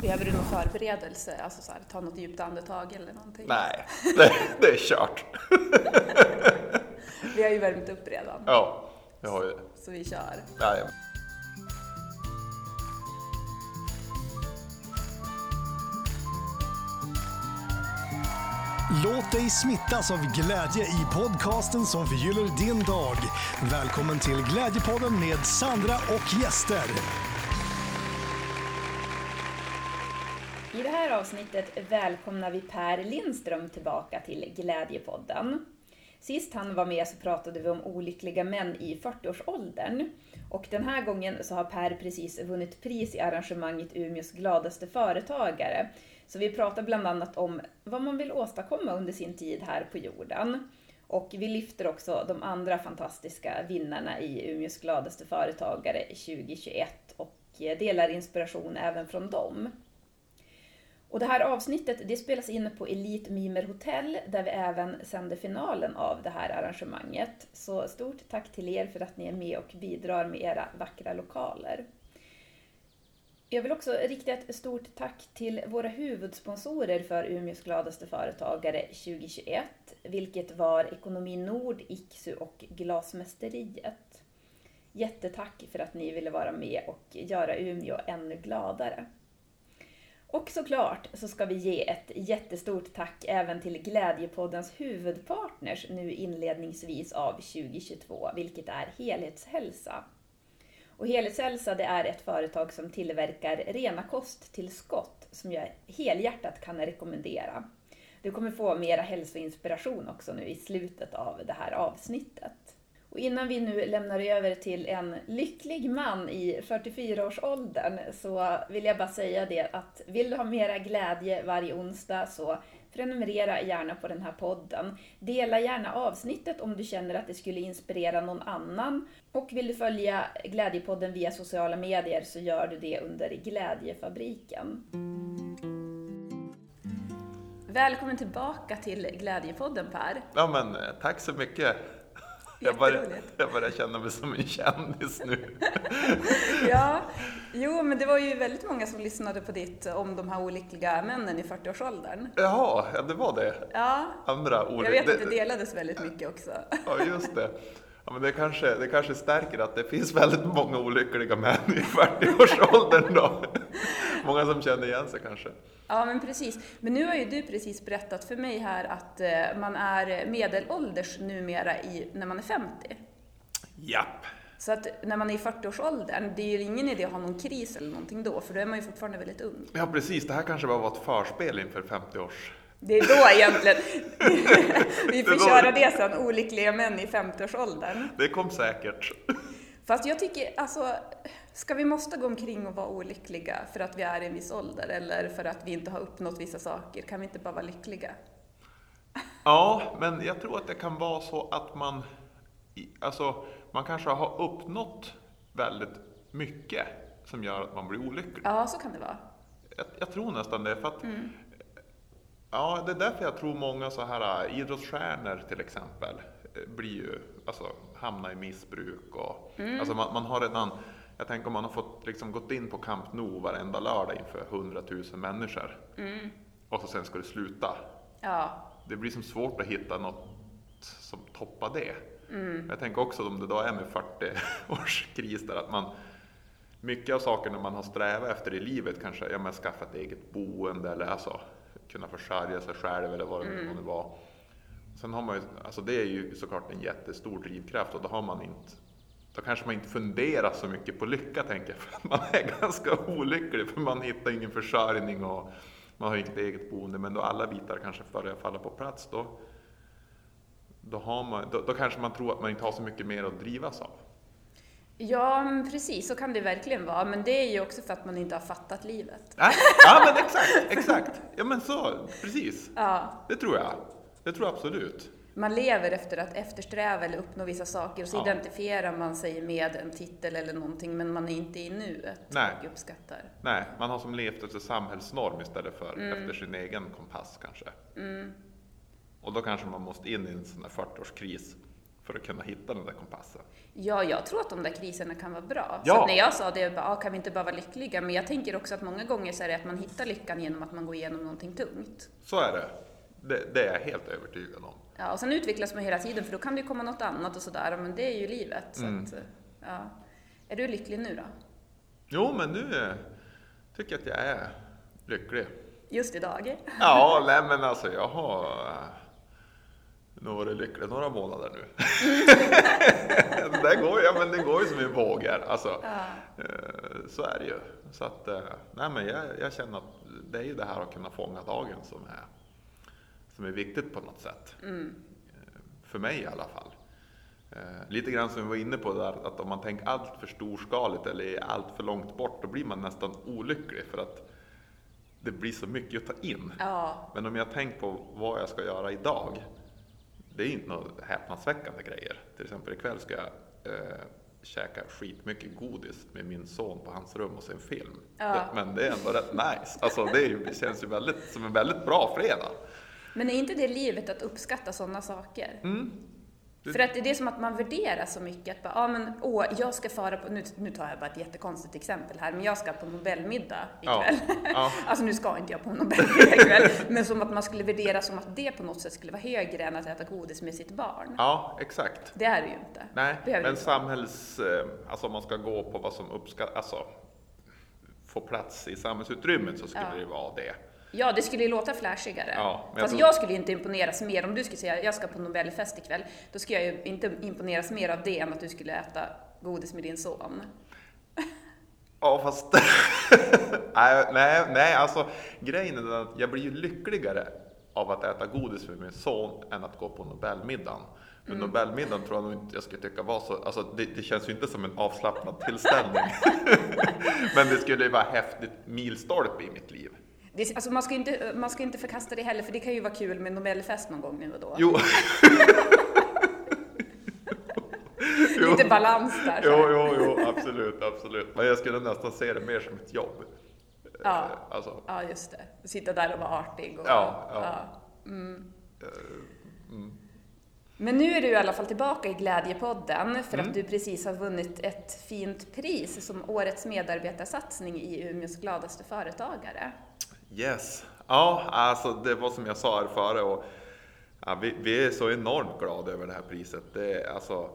Behöver du någon förberedelse, alltså så här, ta något djupt andetag eller någonting? Nej, det, det är kört. Vi har ju värmt upp redan, Ja, jag har ju det. så vi kör. Jajamän. Låt dig smittas av glädje i podcasten som förgyller din dag. Välkommen till Glädjepodden med Sandra och gäster. Avsnittet välkomnar vi Per Lindström tillbaka till Glädjepodden. Sist han var med så pratade vi om olyckliga män i 40-årsåldern. Och den här gången så har Per precis vunnit pris i arrangemanget Umeås gladaste företagare. Så vi pratar bland annat om vad man vill åstadkomma under sin tid här på jorden. Och vi lyfter också de andra fantastiska vinnarna i Umeås gladaste företagare 2021 och delar inspiration även från dem. Och det här avsnittet det spelas in på Elite Mimer Hotel där vi även sänder finalen av det här arrangemanget. Så stort tack till er för att ni är med och bidrar med era vackra lokaler. Jag vill också rikta ett stort tack till våra huvudsponsorer för Umeås gladaste företagare 2021, vilket var Ekonomi Nord, Iksu och Glasmästeriet. Jättetack för att ni ville vara med och göra Umeå ännu gladare. Och såklart så ska vi ge ett jättestort tack även till Glädjepoddens huvudpartners nu inledningsvis av 2022, vilket är Helhetshälsa. Och Helhetshälsa det är ett företag som tillverkar rena kosttillskott som jag helhjärtat kan rekommendera. Du kommer få mera hälsoinspiration också nu i slutet av det här avsnittet. Och innan vi nu lämnar över till en lycklig man i 44-årsåldern så vill jag bara säga det att vill du ha mera glädje varje onsdag så prenumerera gärna på den här podden. Dela gärna avsnittet om du känner att det skulle inspirera någon annan. Och vill du följa Glädjepodden via sociala medier så gör du det under Glädjefabriken. Välkommen tillbaka till Glädjepodden Per. Ja, men eh, tack så mycket. Jag börjar, jag börjar känna mig som en kändis nu. Ja, jo men det var ju väldigt många som lyssnade på ditt om de här olyckliga männen i 40-årsåldern. Jaha, ja, det var det. Ja, Andra ord. jag vet att det delades väldigt mycket också. Ja, just det. Ja, men det, kanske, det kanske stärker att det finns väldigt många olyckliga män i 40-årsåldern då. Många som känner igen sig kanske. Ja, men precis. Men nu har ju du precis berättat för mig här att eh, man är medelålders numera i, när man är 50. Japp. Så att när man är i 40-årsåldern, det är ju ingen idé att ha någon kris eller någonting då, för då är man ju fortfarande väldigt ung. Ja, precis. Det här kanske bara var ett förspel inför 50-års... Det är då egentligen. Vi får Det köra det sen, olyckliga män i 50-årsåldern. Det kom säkert. Fast jag tycker, alltså, ska vi måste gå omkring och vara olyckliga för att vi är i en viss ålder eller för att vi inte har uppnått vissa saker? Kan vi inte bara vara lyckliga? Ja, men jag tror att det kan vara så att man, alltså, man kanske har uppnått väldigt mycket som gör att man blir olycklig. Ja, så kan det vara. Jag, jag tror nästan det. För att, Mm. Ja, det är därför jag tror många så här äh, idrottsstjärnor till exempel eh, blir ju, alltså, hamnar i missbruk. Och, Mm. alltså man, man har redan, jag tänker om man har fått liksom gått in på Camp Nou varenda lördag inför 100 000 människor. Mm. Och så sen ska det sluta. Ja, Det blir som svårt att hitta något som toppar det. Mm. Jag tänker också om det då är med 40 års kris där att man mycket av sakerna man har strävat efter i livet kanske, ja men skaffa ett eget boende eller alltså kunna försörja sig själv eller vad det Mm. nu må vara. Sen har man ju, alltså det är ju såklart en jättestor drivkraft och då har man inte då kanske man inte funderar så mycket på lycka tänker jag, för att man är ganska olycklig för man hittar ingen försörjning och man har inget eget boende. Men då alla bitar kanske börjar falla på plats då, då, har man, då, då kanske man tror att man inte har så mycket mer att drivas av. ja precis, så kan det verkligen vara. Men det är ju också för att man inte har fattat livet. Ja men exakt, exakt. Ja men så, precis. Ja, Det tror jag. Det tror jag absolut. man lever efter att eftersträva eller uppnå vissa saker och så Ja. identifierar man sig med en titel eller någonting men man är inte i nuet Nej. och uppskattar. Nej, man har som levt efter samhällsnorm istället för Mm. efter sin egen kompass kanske. Och då kanske man måste in i en sån här 40-årskris för att kunna hitta den där kompassen. Ja, jag tror att de där kriserna kan vara bra. Ja. Så när jag sa det, bara, ah, kan vi inte bara vara lyckliga? Men jag tänker också att många gånger så är det att man hittar lyckan genom att man går igenom någonting tungt. Så är det. Det, det är jag helt övertygad om. Ja, och sen utvecklas man hela tiden för då kan det komma något annat och sådär, men det är ju livet. Så Mm. att, ja. Är du lycklig nu då? Jo, men nu eh, tycker jag att jag är lycklig. Just idag? Ja, nej men alltså jag har eh, nog varit lycklig några månader nu. det, går, ja, men det går ju som i vågor. Alltså, Ja. eh, så är det ju. Så att, eh, nej men jag, jag känner att det är ju det här att kunna fånga dagen som är, som är viktigt på något sätt. Mm. Eh, För mig i alla fall. Lite grann som vi var inne på där, att om man tänker allt för storskaligt eller är allt för långt bort, då blir man nästan olycklig för att det blir så mycket att ta in. Ja, Men om jag tänker på vad jag ska göra idag, det är inte några häpnadsväckande grejer. Till exempel ikväll ska jag eh, käka skitmycket godis med min son på hans rum och se en film. Ja. Men det är ändå rätt nice. Alltså det, ju, det känns ju väldigt, som en väldigt bra fredag. men är inte det livet att uppskatta sådana saker? Mm. För att det är som att man värderar så mycket. Att bara, ja, men, åh, jag ska fara på, nu, nu tar jag bara ett jättekonstigt exempel här, men jag ska på Nobelmiddag Ja, ikväll. ja. alltså nu ska inte jag på Nobelmiddag ikväll, men som att man skulle värdera som att det på något sätt skulle vara högre än att äta godis med sitt barn. Ja, exakt. Det är det ju inte. Nej, Behöver men samhälls... eh, Alltså om man ska gå på vad som uppskattas, alltså få plats i samhällsutrymmet så skulle Ja. det vara det. Ja, det skulle ju låta flashigare. Ja, men jag Fast tror- jag skulle inte imponeras mer om du skulle säga jag ska på Nobelfest ikväll. Då skulle jag ju inte imponeras mer av det än att du skulle äta godis med din son. Ja, fast... nej, nej, nej, alltså grejen är att jag blir ju lyckligare av att äta godis med min son än att gå på Nobelmiddagen. För Mm. Nobelmiddagen tror jag nog inte jag skulle tycka var så, alltså det, det känns ju inte som en avslappnad tillställning. Men det skulle ju vara häftigt milstolpe i mitt liv. Det, alltså man ska inte, man ska inte förkasta det heller, för det kan ju vara kul med Nobelfest någon gång nu och då. Jo, jo. Lite balans där. Jo, jo, jo, absolut, absolut. Men jag skulle nästan se det mer som ett jobb. Ja. Eh, Alltså, ja, just det. Sitta där och vara artig. Och, Ja, ja. Mm. eh, mm. Men nu är du i alla fall tillbaka i Glädjepodden för Mm. att du precis har vunnit ett fint pris som Årets medarbetarsatsning i Umeås gladaste företagare. Yes. Ja, alltså det var som jag sa här före och ja, vi, vi är så enormt glada över det här priset. Det, alltså,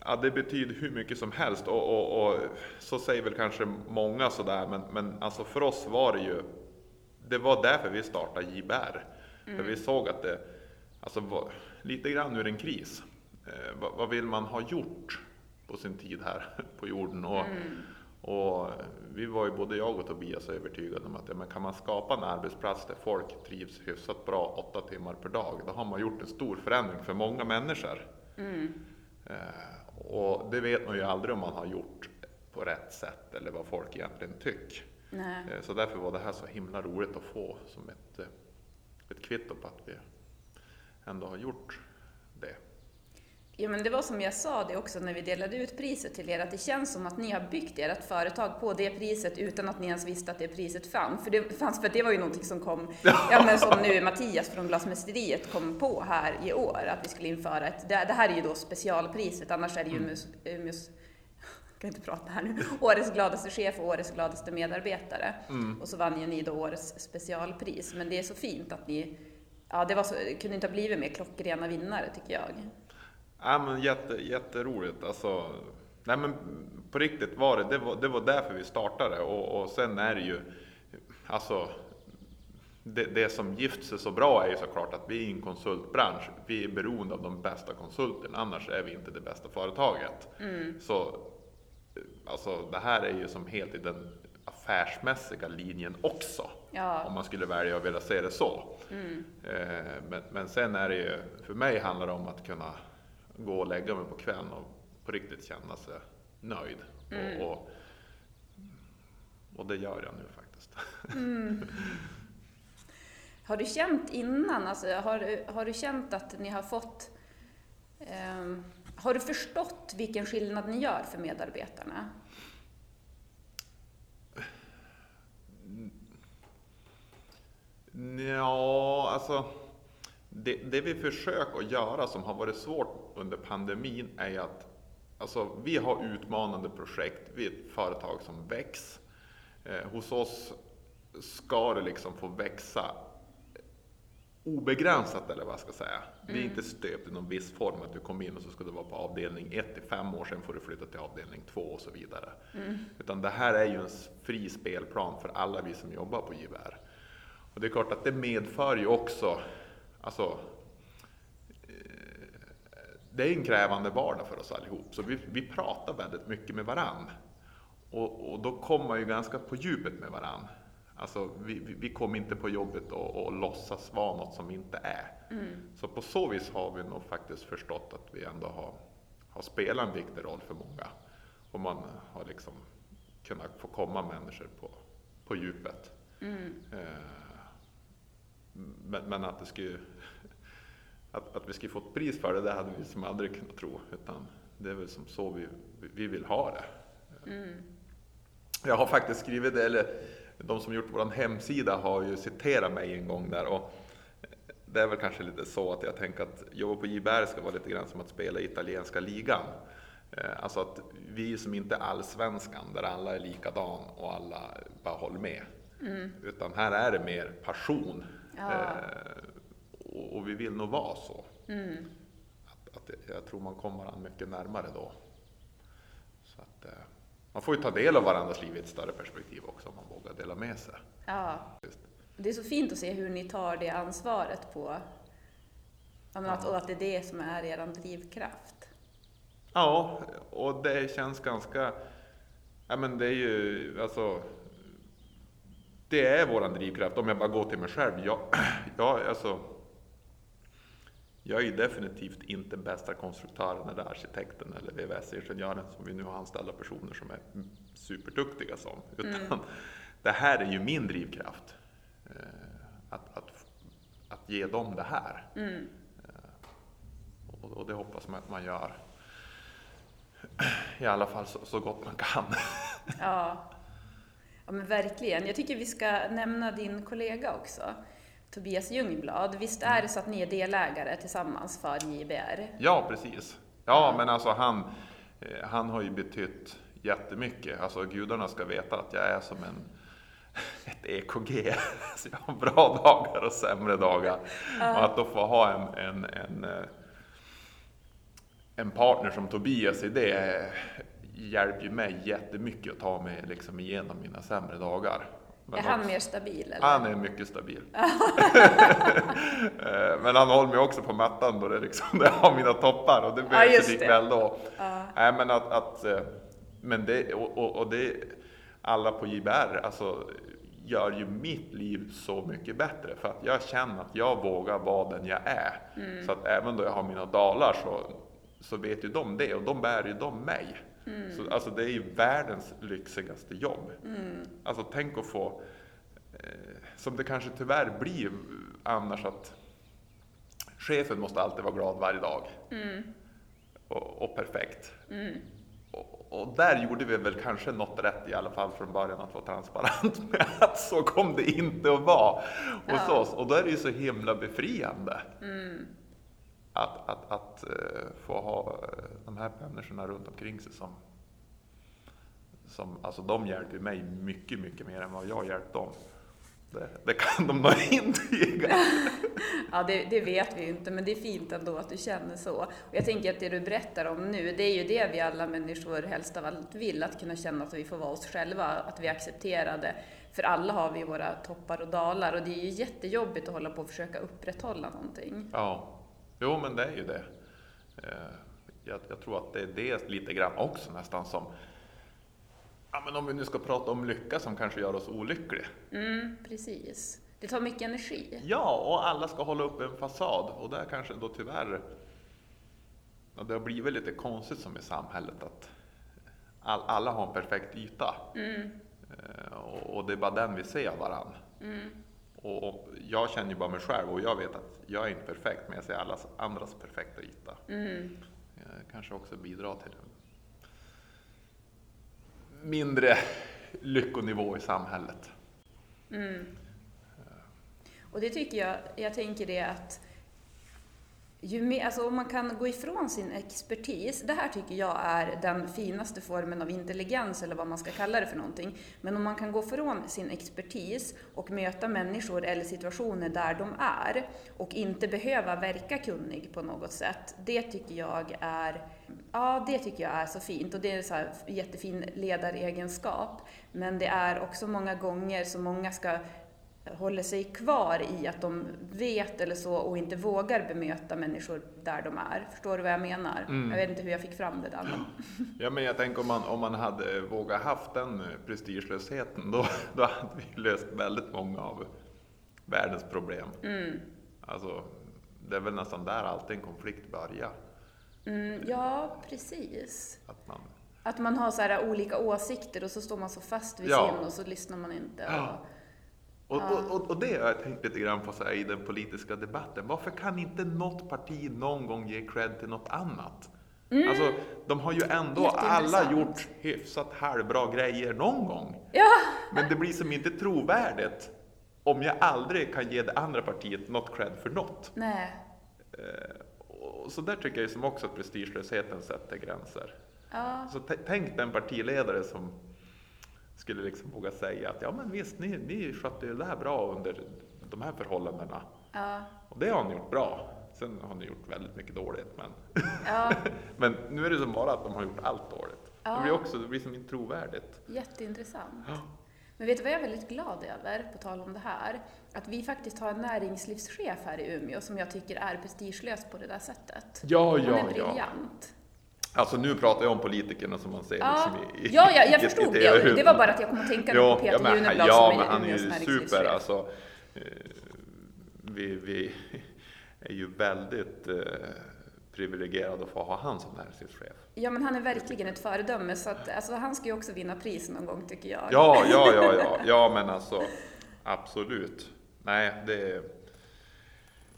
ja, det betyder hur mycket som helst och, och, och så säger väl kanske många sådär, men, men alltså för oss var det ju, det var därför vi startade JBR. För vi såg att det, alltså var, lite grann ur en kris. Eh, vad, vad vill man ha gjort på sin tid här på jorden? Och, och vi var ju både jag och Tobias övertygade om att ja, men kan man skapa en arbetsplats där folk trivs hyfsat bra åtta timmar per dag, då har man gjort en stor förändring för många människor. Eh, och det vet man ju aldrig om man har gjort på rätt sätt eller vad folk egentligen tycker. Eh, så därför var det här så himla roligt att få som ett, eh, ett kvitto på att vi ändå har gjort. Ja, men det var som jag sa det också när vi delade ut priset till er, att det känns som att ni har byggt ert företag på det priset utan att ni ens visste att det priset fanns. För det fanns, för det var ju någonting som kom, ja men som nu Mattias från Glasmästeriet kom på här i år, att vi skulle införa ett, det, det här är ju då specialpriset, annars är det ju Umeås, Umeås jag kan inte prata här nu, årets gladaste chef och årets gladaste medarbetare. Och så vann ju ni då årets specialpris. Men det är så fint att ni, ja det var så, kunde inte ha blivit mer klockrena vinnare tycker jag. Ja, men jätte, jätteroligt. Alltså, nej, men på riktigt var det, det var, det var därför vi startade och, och sen är det ju, alltså, det, det som gift sig så bra är ju såklart att vi är i en konsultbransch. Vi är beroende av de bästa konsulterna, annars är vi inte det bästa företaget. Så alltså, det här är ju som helt i den affärsmässiga linjen också. Ja. Om man skulle välja att vilja se det så. Eh, men, men sen är det ju, för mig handlar det om att kunna gå och lägga mig på kvällen och på riktigt känna sig nöjd. Och, och, och det gör jag nu faktiskt. Har du känt innan, alltså, har, har du känt att ni har fått... ehm, har du förstått vilken skillnad ni gör för medarbetarna? Ja, alltså. Det, det vi försöker att göra som har varit svårt under pandemin är att alltså, vi har utmanande projekt, vi är ett företag som växer. Eh, hos oss ska det liksom få växa obegränsat eller vad jag ska säga. Vi är inte stöpt i någon viss form att du kommer in och så ska du vara på avdelning 1 i fem år, sen får du flytta till avdelning 2 och så vidare. Utan det här är ju en fri spelplan för alla vi som jobbar på JVR. Och det är klart att det medför ju också, alltså det är en krävande vardag för oss allihop, så vi, vi pratar väldigt mycket med varann. Och, och då kommer man ju ganska på djupet med varann. Alltså, vi, vi, vi kommer inte på jobbet och, och låtsas vara något som vi inte är. Så på så vis har vi nog faktiskt förstått att vi ändå har, har spelat en viktig roll för många. Och man har liksom kunnat få komma människor på, på djupet. Eh, men, men att det skulle att, att vi skulle få ett pris för det, det hade vi som aldrig kunnat tro. Utan det är väl som så vi, vi vill ha det. Jag har faktiskt skrivit det, eller de som gjort vår hemsida har ju citerat mig en gång där. Och det är väl kanske lite så att jag tänker att jobba på JBR ska vara lite grann som att spela i italienska ligan. Eh, Alltså att vi som inte är allsvenskan, där alla är likadan och alla bara håller med. Utan här är det mer passion. Ja. Eh, och, vi vill nog vara så. Att, att det- jag tror man kommer varandra mycket närmare då. Så att, eh, man får ju ta del av varandras liv i ett större perspektiv också om man vågar dela med sig. Ja. Just. Det är så fint att se hur ni tar det ansvaret på, ja, att, och att det är det som är er drivkraft. Ja, och det känns ganska... Ja, men det är ju alltså... Det är våran drivkraft. Om jag bara går till mig själv. Jag, jag, alltså, jag är ju definitivt inte bästa konstruktören eller arkitekten eller VVS-ingenjören som vi nu har anställda personer som är superduktiga som. Utan det här är ju min drivkraft. Eh, Att, att, att ge dem det här. Eh, Och, och det hoppas man att man gör i alla fall så, så gott man kan. Ja. Ja, men verkligen. Jag tycker vi ska nämna din kollega också, Tobias Ljungblad. Visst är det så att ni är delägare tillsammans för JBR? Ja, precis. Ja, men alltså han, eh, han har ju betytt jättemycket. Alltså gudarna ska veta att jag är som en, ett EKG. Så jag har bra dagar och sämre dagar. Och att då få ha en, en, en, eh, en partner som Tobias i det hjälper ju mig jättemycket att ta mig liksom igenom mina sämre dagar. Men är han också- mer stabil? Eller? Han är mycket stabil. Eh, Men han håller mig också på mattan då det liksom, det har mina toppar och det Ja, behövs det det. ikväll då. Nej, men att, att eh, men det, och, och, och det, alla på JBR alltså, gör ju mitt liv så mycket bättre för att jag känner att jag vågar vara den jag är. Så att även då jag har mina dalar så, så vet ju de det och de bär ju de mig. Så, alltså det är ju världens lyxigaste jobb. Alltså tänk att få eh, som det kanske tyvärr blir annars att chefen måste alltid vara glad varje dag. Och, och perfekt. Och, och där gjorde vi väl kanske något rätt i alla fall från början att vara transparent med att så kom det inte att vara hos Ja. oss. Och då är det ju så himla befriande. Att, att, att eh, få ha eh, de här människorna runt omkring sig som, som alltså de hjälper mig mycket, mycket mer än vad jag hjälpt dem. Det, det kan de nog intyga. Ja, det, det vet vi ju inte, men det är fint ändå att du känner så. Och jag tänker att det du berättar om nu, det är ju det vi alla människor helst av allt vill, att kunna känna att vi får vara oss själva, att vi är accepterade. För alla har vi våra toppar och dalar och det är ju jättejobbigt att hålla på och försöka upprätthålla någonting. Ja, jo men det är ju det. Eh, Jag, jag tror att det är det lite grann också nästan som, ja men om vi nu ska prata om lycka som kanske gör oss olyckliga. Mm, precis. Det tar mycket energi. Ja, och alla ska hålla upp en fasad och där kanske då tyvärr, ja, det har blivit lite konstigt som i samhället att all, alla har en perfekt yta. Eh, Och, och det är bara den vi ser av varann. Och, och jag känner ju bara mig själv och jag vet att jag är inte perfekt men jag ser allas andras perfekta yta. Jag kanske också bidrar till en mindre lyckonivå i samhället. Och det tycker jag, jag tänker det att ju mer, alltså om man kan gå ifrån sin expertis, det här tycker jag är den finaste formen av intelligens eller vad man ska kalla det för någonting. Men om man kan gå ifrån sin expertis och möta människor eller situationer där de är och inte behöva verka kunnig på något sätt, det tycker jag är Ja, det tycker jag är så fint och det är en så här jättefin ledaregenskap. Men det är också många gånger som många ska håller sig kvar i att de vet eller så och inte vågar bemöta människor där de är. Förstår du vad jag menar? Mm. Jag vet inte hur jag fick fram det där. Men... Ja, men jag tänker om man, om man hade vågat haft den prestigelösheten, då, då hade vi löst väldigt många av världens problem. Mm. Alltså, det är väl nästan där alltid en konflikt börjar. Mm, ja, precis. Att man, Att man har så här olika åsikter och så står man så fast vid Ja. sin och så lyssnar man inte. Ja. Och, och, och, och, och det har jag tänkt lite grann på så här, i den politiska debatten. Varför kan inte något parti någon gång ge cred till något annat? Alltså, de har ju ändå alla gjort hyfsat halvbra grejer någon gång. ja, Men det blir som inte trovärdigt om jag aldrig kan ge det andra partiet något cred för något. nej. Eh, och så där tycker jag som också att prestigelösheten sätter gränser. Ja, Så tänk den partiledare som skulle liksom våga säga att ja men visst, ni, ni skötte det här bra under de här förhållandena. ja, Och det har ni gjort bra. Sen har ni gjort väldigt mycket dåligt. Men, ja. men nu är det som bara att de har gjort allt dåligt. Ja. Det blir också det blir som inte trovärdigt. Jätteintressant. Ja. Men vet du vad jag är väldigt glad över, på tal om det här? Att vi faktiskt har en näringslivschef här i Umeå som jag tycker är prestigelös på det där sättet. Ja, Hon ja, är ja. Alltså nu pratar jag om politikerna som man ser Ja, liksom i, ja, ja, jag i- förstod det. Det var bara att jag kom att tänka Ja, på Peter ja, men, Juneblad ja, som men är han är ju super alltså. eh, Vi, vi är ju väldigt eh, privilegierade att få ha han som näringslivschef. Ja, men han är verkligen ett föredöme, så att, alltså, han ska ju också vinna pris någon gång, tycker jag. Ja, ja, ja, ja, ja, men alltså absolut. Nej, det är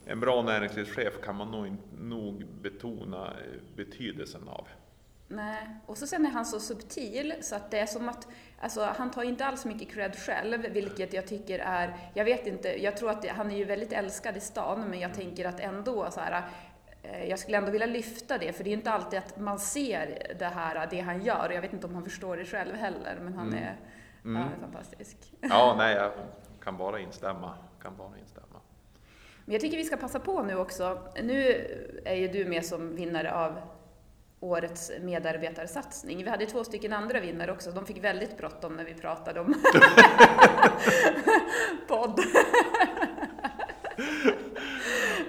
en bra näringslivschef kan man nog, inte- nog betona eh, betydelsen av. Nej. Och så sen är han så subtil så att det är som att, alltså han tar inte alls mycket cred själv, vilket jag tycker är, jag vet inte, jag tror att det, han är ju väldigt älskad i stan, men jag tänker att ändå så här, eh, jag skulle ändå vilja lyfta det, för det är ju inte alltid att man ser det här, det han gör, och jag vet inte om han förstår det själv heller, men han är, ja, han är fantastisk. Ja, nej, jag kan bara instämma. Kan bara instämma. Men jag tycker vi ska passa på nu också. Nu är ju du med som vinnare av årets medarbetarsatsning. Vi hade två stycken andra vinnare också. De fick väldigt bråttom när vi pratade om podd.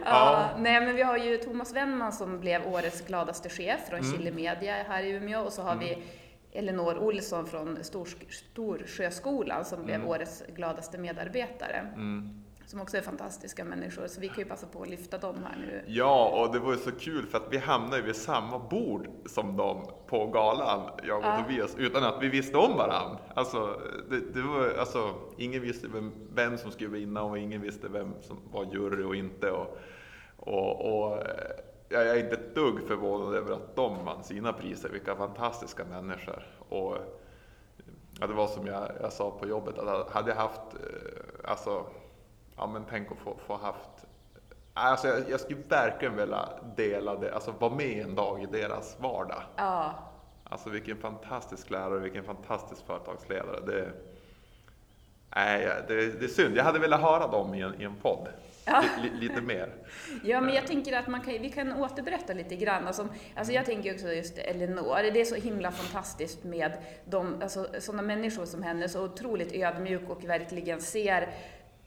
ja. nej, men vi har ju Thomas Wennman som blev årets gladaste chef från Chile Media här i Umeå och så har vi Elinor Olsson från Stor, Storsjöskolan som blev årets gladaste medarbetare. Som också är fantastiska människor, så vi kan ju passa på att lyfta dem här nu. Ja, och det var ju så kul för att vi hamnade ju vid samma bord som dem på galan, jag och Ja. Tobias, utan att vi visste om varandra. Alltså, det, det var, alltså, ingen visste vem, vem som skulle vinna och ingen visste vem som var jury och inte. Och, och, och eh, jag är inte ett dugg förvånad över att de vann sina priser. Vilka fantastiska människor. Och, ja, det var som jag, jag sa på jobbet, att hade jag haft, eh, alltså, ja men tänk att få, få haft Alltså jag, jag skulle verkligen vilja dela det, alltså vara med en dag i deras vardag. Ja, Alltså vilken fantastisk lärare, vilken fantastisk företagsledare. Det, nej, det, det är synd, jag hade velat höra dem i en, i en podd. Ja. Li, li, lite mer. Ja, men jag tänker att man kan, vi kan återberätta lite grann. Alltså, alltså jag tänker också just Elinor, det är så himla fantastiskt med de, alltså, sådana människor som henne, så otroligt ödmjuk och verkligen ser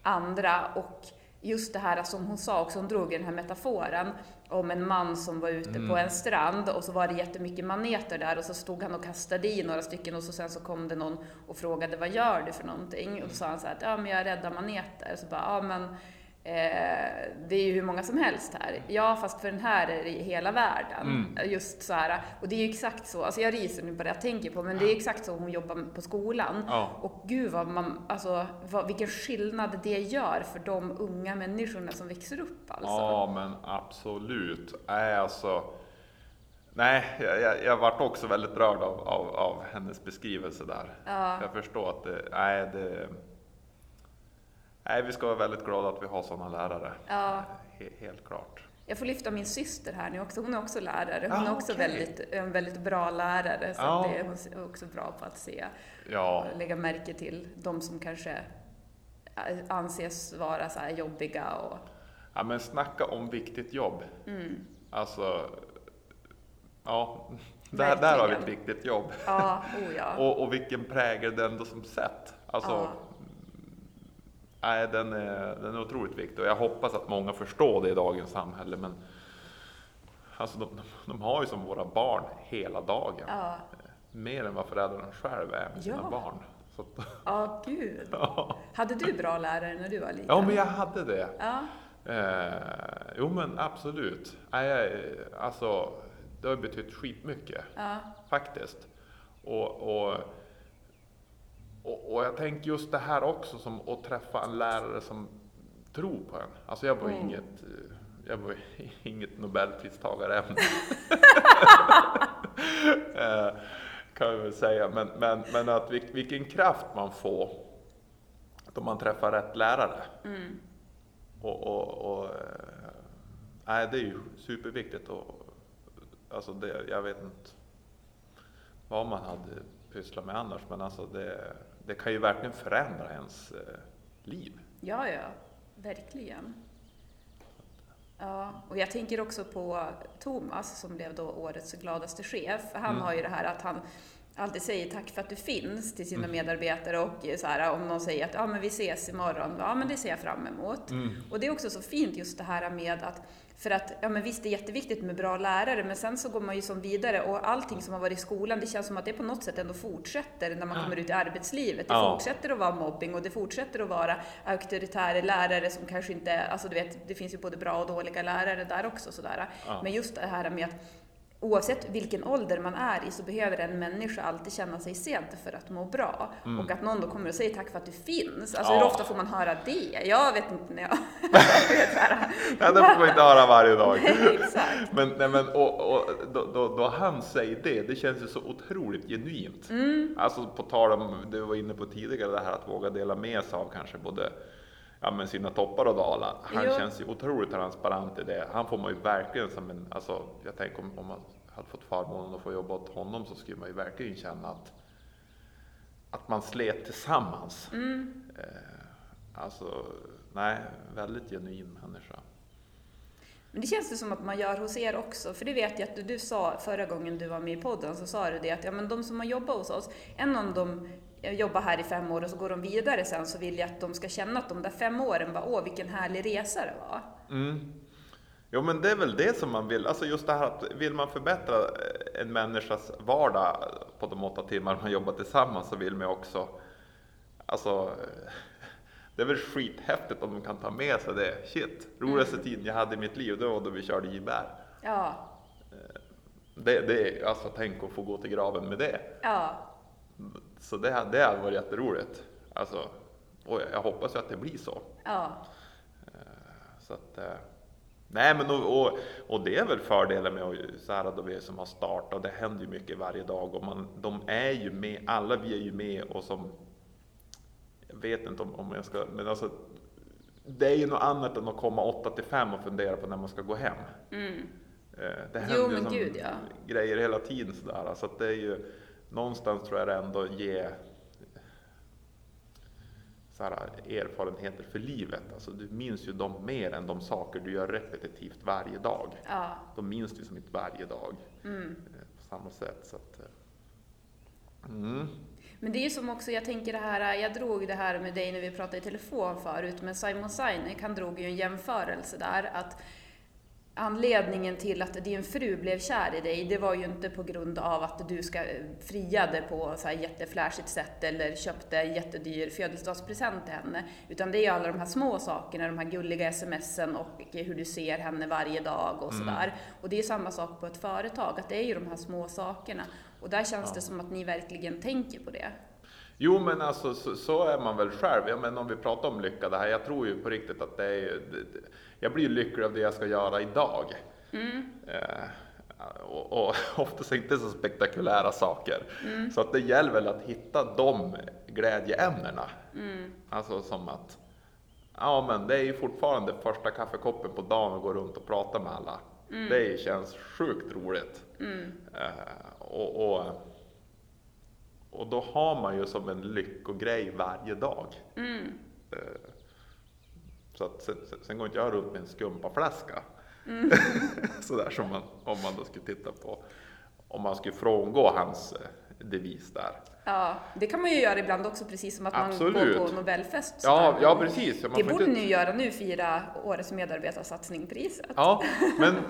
andra och just det här som hon sa också, hon drog i den här metaforen om en man som var ute på en strand och så var det jättemycket maneter där och så stod han och kastade i några stycken och så sen så kom det någon och frågade vad gör du för någonting? Och då sa han så här att ja men jag räddar maneter. Så bara, ja men det är ju hur många som helst här. Ja, fast för den här är det i hela världen. Just så här, och det är ju exakt så, alltså jag ryser nu på det jag tänker på, men det är exakt så hon jobbar på skolan. Ja. Och gud vad man, alltså vad, vilken skillnad det gör för de unga människorna som växer upp alltså. Ja, men absolut. Nej, alltså. Nej, jag, jag, jag vart också väldigt rörd av, av, av hennes beskrivelse där. Ja. Jag förstår att det, nej, det, nej, vi ska vara väldigt glada att vi har sådana lärare. Ja. He, helt klart. Jag får lyfta min syster här nu också. Hon är också lärare. Hon Ah, är också okej. väldigt, en väldigt bra lärare. Så Ja. det är hon också bra på att se Ja, och lägga märke till de som kanske anses vara så här jobbiga och ja men snacka om viktigt jobb. mm. Alltså, ja, där, där har vi ett viktigt jobb. Ja, oh ja. Och, och vilken prägel den då som sett. Alltså, Ja. Nej, den, är, den är otroligt viktig och jag hoppas att många förstår det i dagens samhälle. Men alltså, de, de har ju som våra barn hela dagen. Ja, Mer än vad föräldrarna själva är med sina Ja. barn. Så att, ja gud. ja. Hade du bra lärare när du var liten? ja, men jag hade det. Ja, Eh, jo men absolut. Nej, alltså, det har betytt skitmycket ja, faktiskt. Och, och, och, och jag tänker just det här också som att träffa en lärare som tror på en. Alltså jag var Mm. inget, eh, jag var inget nobelpristagarämne. eh, kan jag väl säga. Men, men, men att vil, vilken kraft man får då man träffar rätt lärare. mm. Och, och, och eh, nej, det är ju superviktigt. Och, alltså det, jag vet inte vad man hade pysslat med annars, men alltså det, det kan ju verkligen förändra ens eh, liv. ja, ja, verkligen. Ja, och jag tänker också på Thomas som blev då årets gladaste chef. Han Mm. har ju det här att han alltid säger tack för att du finns till sina Mm. medarbetare och så här, om någon säger att ja, men vi ses imorgon, ja men det ser jag fram emot. Mm. Och det är också så fint just det här med att, för att, ja men visst det är jätteviktigt med bra lärare, men sen så går man ju som vidare och allting som har varit i skolan, det känns som att det på något sätt ändå fortsätter när man kommer ut i arbetslivet. Det Ja. fortsätter att vara mobbing och det fortsätter att vara auktoritära lärare som kanske inte, alltså du vet, det finns ju både bra och dåliga lärare där också sådär. Ja. Men just det här med att Oavsett vilken ålder man är i så behöver en människa alltid känna sig sedd för att må bra. Och att någon då kommer och säger tack för att du finns. Alltså Mm. Ja. hur ofta får man höra det? Jag vet inte när jag... Nej, det får man inte höra varje dag. Exakt. Men, nej, men och, och, då, då, då han säger det, det känns ju så otroligt genuint. Mm. Alltså på tal om, du var inne på tidigare, det här att våga dela med sig av kanske både ja, men sina toppar och dalar. Han Jo. känns ju otroligt transparent i det. Han får man ju verkligen som en, alltså jag tänker om, om man hade fått förmånen att få jobba åt honom så skulle man ju verkligen känna att, att man slet tillsammans. Mm. Eh, alltså, nej, väldigt genuin människa. Men det känns det som att man gör hos er också, för det vet jag att du, du sa förra gången du var med i podden, så sa du det att ja, men de som har jobbat hos oss, än om de jobbar här i fem år och så går de vidare sen, så vill jag att de ska känna att de där fem åren var, åh vilken härlig resa det var. Mm. Jo men det är väl det som man vill, alltså just det här att vill man förbättra eh, en människas vardag på de åtta timmar man jobbar tillsammans så vill man också, alltså eh, det är väl skithäftigt om de kan ta med sig det. Shit, roligaste tiden jag hade i mitt liv det var då vi körde gibär. Ja, Det, det är, alltså tänk att få gå till graven med det. ja, Så det, det hade varit jätteroligt. Alltså, och jag, hoppas ju att det blir så. ja, Så att, eh, nej men och, och, och det är väl fördelen med att, så här, då vi som har startat, det händer ju mycket varje dag och man, de är ju med, alla vi är ju med och som, jag vet inte om, om jag ska, men alltså det är ju något annat än att komma 8 till 5 och fundera på när man ska gå hem. mm. Eh, Det Jo, händer ju men gud, ja. grejer hela tiden sådär. Så att det är ju någonstans tror jag det ändå ger så här, erfarenheter för livet. Alltså, du minns ju dem mer än de saker du gör repetitivt varje dag. ja, De minns du som inte varje dag mm. eh, på samma sätt. Så att, eh, mm. Men det är ju som också, jag tänker det här, jag drog det här med dig när vi pratade i telefon förut, men Simon Sinek, han drog ju en jämförelse där att anledningen till att din fru blev kär i dig, det var ju inte på grund av att du ska friade på så här jätteflashigt sätt eller köpte en jättedyr födelsedagspresent till henne. Utan det är ju alla de här små sakerna, de här gulliga smsen och hur du ser henne varje dag och sådär. Och det är samma sak på ett företag, att det är ju de här små sakerna. Och där känns det som att ni verkligen tänker på det. Jo men alltså så, så är man väl själv. Ja, men om vi pratar om lycka det här. Jag tror ju på riktigt att det är ju, det- jag blir lycklig av det jag ska göra idag. Eh, och, och oftast inte så spektakulära saker. Så att det gäller väl att hitta de glädjeämnena. Alltså som att Ja, men det är ju fortfarande första kaffekoppen på dagen och gå runt och prata med alla. Det känns sjukt roligt. Eh, och, och, och då har man ju som en lyckogrej varje dag. Eh, så att, sen, sen- går inte jag runt med en skumpaflaska. Sådär som man, om man då skulle titta på, om man skulle frångå hans eh, devis där. Ja, det kan man ju göra ibland också, precis som att man Absolut. går på Nobelfest. Ja, ja precis. Man Det borde inte- ni ju göra nu, fira årets medarbetarsatsningpriset. Ja, men eh,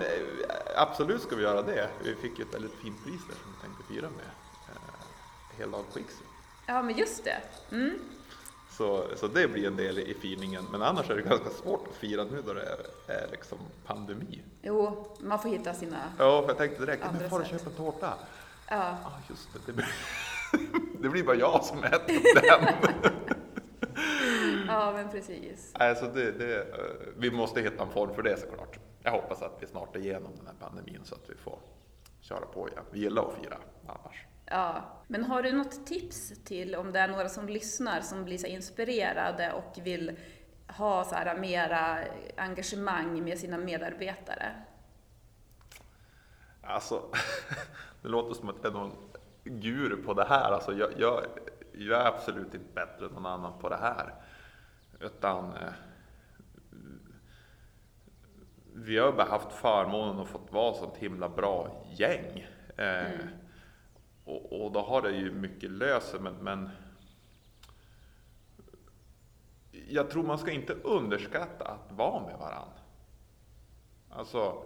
absolut ska vi göra det. Vi fick ju ett väldigt fint pris där som vi tänkte fira med. Eh, Heldag Quixie. Ja, men just det. Mm. Så, så det blir en del i firningen. Men annars är det ganska svårt att fira nu då det är, är liksom pandemi. Jo, man får hitta sina... Ja, för jag tänkte direkt, men får du köpa en tårta? Ja, Ja, just det. Det blir, det blir bara jag som äter den. ja men precis. Alltså det, det, eh, vi måste hitta en form för det såklart. Jag hoppas att vi snart är igenom den här pandemin så att vi får köra på igen. Vi gillar att fira annars. Ja, men har du något tips till om det är några som lyssnar som blir så inspirerade och vill ha så här mera engagemang med sina medarbetare? Alltså, det låter som att jag är någon guru på det här. Alltså, jag, jag, jag är absolut inte bättre än någon annan på det här. Utan eh, vi har bara haft förmånen att fått vara sånt himla bra gäng. Eh, och, och då har det ju mycket sig, men, men jag tror man ska inte underskatta att vara med varandra. Alltså,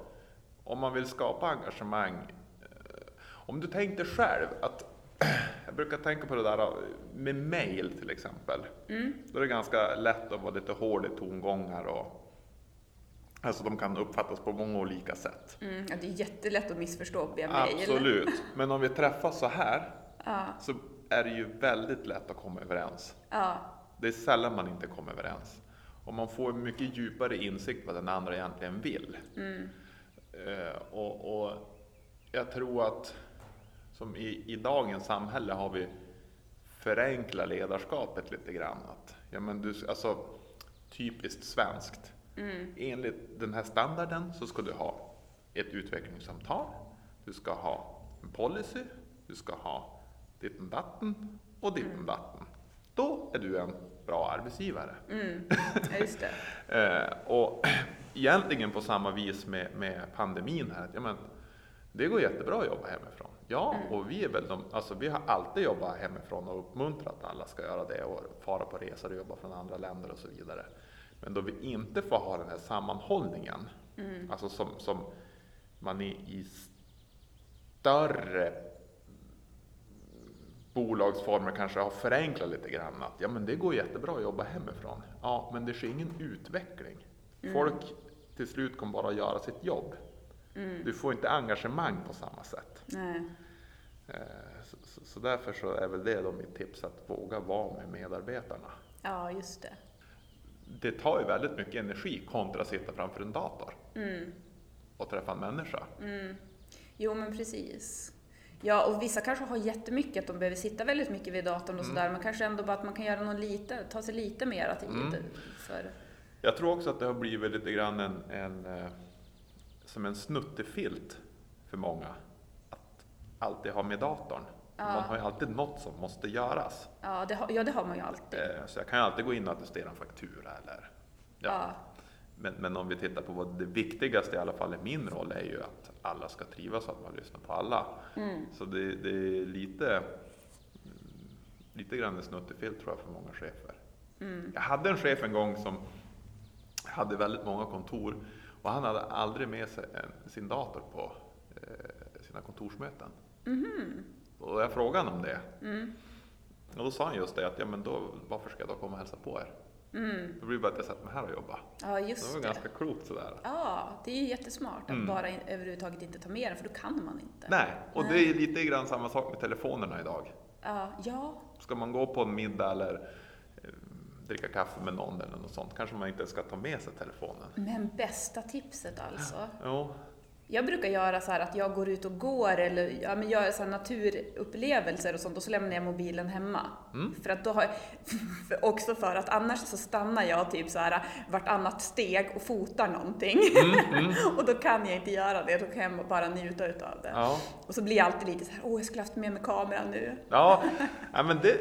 om man vill skapa engagemang. eh, Om du tänkte själv att, jag brukar tänka på det där med mail till exempel. Då är det ganska lätt att vara lite hård i tongångar och Alltså de kan uppfattas på många olika sätt. Mm, det är jättelätt att missförstå via mail. Absolut. Men om vi träffas så här Ja, så är det ju väldigt lätt att komma överens. ja, Det är sällan man inte kommer överens. Och man får mycket djupare insikt vad den andra egentligen vill. Eh, och, och jag tror att som i, i dagens samhälle har vi förenklat ledarskapet lite grann. Att, ja, men du, alltså, typiskt svenskt. Enligt den här standarden så ska du ha ett utvecklingssamtal, du ska ha en policy, du ska ha ditten datten och ditten datten. Då är du en bra arbetsgivare. ja, just det. Eh, och egentligen på samma vis med, med pandemin här. att, Ja, men, det går jättebra att jobba hemifrån. Ja, och vi är väl de, alltså vi har alltid jobbat hemifrån och uppmuntrat alla ska göra det och fara på resor och jobba från andra länder och så vidare. Men då vi inte får ha den här sammanhållningen, alltså som, som man i, i större bolagsformer kanske har förenklat lite grann. Att ja, men det går jättebra att jobba hemifrån. Ja, men det sker ingen utveckling. Folk till slut kommer bara att göra sitt jobb. Du får inte engagemang på samma sätt. Nej. Eh, Så, så, så därför så är väl det då mitt tips, att våga vara med medarbetarna. Ja, just det. Det tar ju väldigt mycket energi kontra att sitta framför en dator och träffa en människa. Jo, men precis. Ja, och vissa kanske har jättemycket, att de behöver sitta väldigt mycket vid datorn och sådär, men kanske ändå bara att man kan göra något lite, ta sig lite mera tid för... Jag tror också att det har blivit lite grann en, en eh, som en snuttefilt för många. Att alltid ha med datorn. Man har ju alltid något som måste göras. Ja, det har, ja, det har man ju alltid. Eh, Så jag kan ju alltid gå in och attestera en faktura eller ja. Ja. Men, men om vi tittar på vad det viktigaste i alla fall i min roll är ju att alla ska trivas och att man lyssnar på alla. Så det, det är lite, lite grann en snuttefilt tror jag för många chefer. Jag hade en chef en gång som hade väldigt många kontor och han hade aldrig med sig en, sin dator på eh, sina kontorsmöten. Och jag frågade honom om det. Och då sa han just det att ja, men då, varför ska jag då komma och hälsa på er? Då blir det bara att jag sätter mig här och jobbar. Ja, Det just var det. ganska klokt sådär. Ja, det är ju jättesmart att bara in, överhuvudtaget inte ta med den, för då kan man inte. Nej, och det är lite grann samma sak med telefonerna idag. Ja, ja, Ska man gå på en middag eller eh, dricka kaffe med någon eller något sånt, kanske man inte ska ta med sig telefonen. men bästa tipset alltså. Jo, Jag brukar göra så här att jag går ut och går eller ja, men gör så naturupplevelser och sånt och så lämnar jag mobilen hemma. Mm. För att då har jag, för- också för att annars så stannar jag typ så här vartannat steg och fotar någonting. Mm, och då kan jag inte göra det, då kan jag bara njuta utav det. Ja. Och så blir jag alltid lite så här, åh jag skulle haft med mig kameran nu. Ja, ja men det,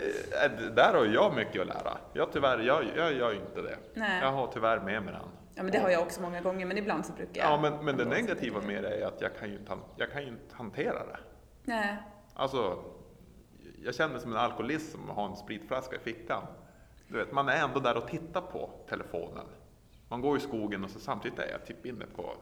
äh, där har jag mycket att lära. Jag tyvärr, jag, jag gör inte det. Nej. Jag har tyvärr med mig den. Ja men det har jag också många gånger, men ibland så brukar jag. Ja, men, men det negativa med det är att jag kan ju inte, jag kan ju inte hantera det. Nej. Alltså, jag känner mig som en alkoholist som har en spritflaska i fickan. Du vet, man är ändå där och tittar på telefonen. Man går i skogen och så samtidigt är jag typ inne på